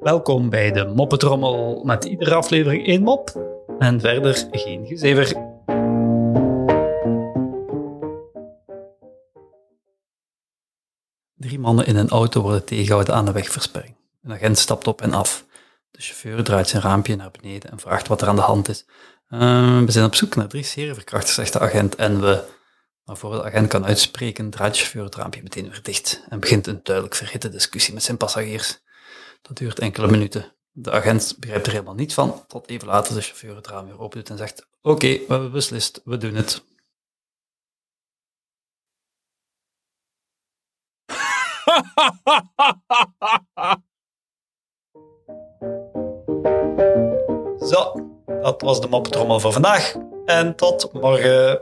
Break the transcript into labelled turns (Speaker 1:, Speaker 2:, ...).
Speaker 1: Welkom bij de Moppetrommel met iedere aflevering één mop en verder geen gezever. Drie mannen in een auto worden tegengehouden aan de wegversperring. Een agent stapt op en af. De chauffeur draait zijn raampje naar beneden en vraagt wat er aan de hand is. "Eh, we zijn op zoek naar drie serieverkrachters, zegt de agent, en we... Maar voor de agent kan uitspreken, draait chauffeur het raampje meteen weer dicht en begint een duidelijk verhitte discussie met zijn passagiers. Dat duurt enkele minuten. De agent begrijpt er helemaal niets van, tot even later de chauffeur het raam weer open doet en zegt oké, we hebben beslist, we doen het. Zo, dat was de moppetrommel voor vandaag. En tot morgen.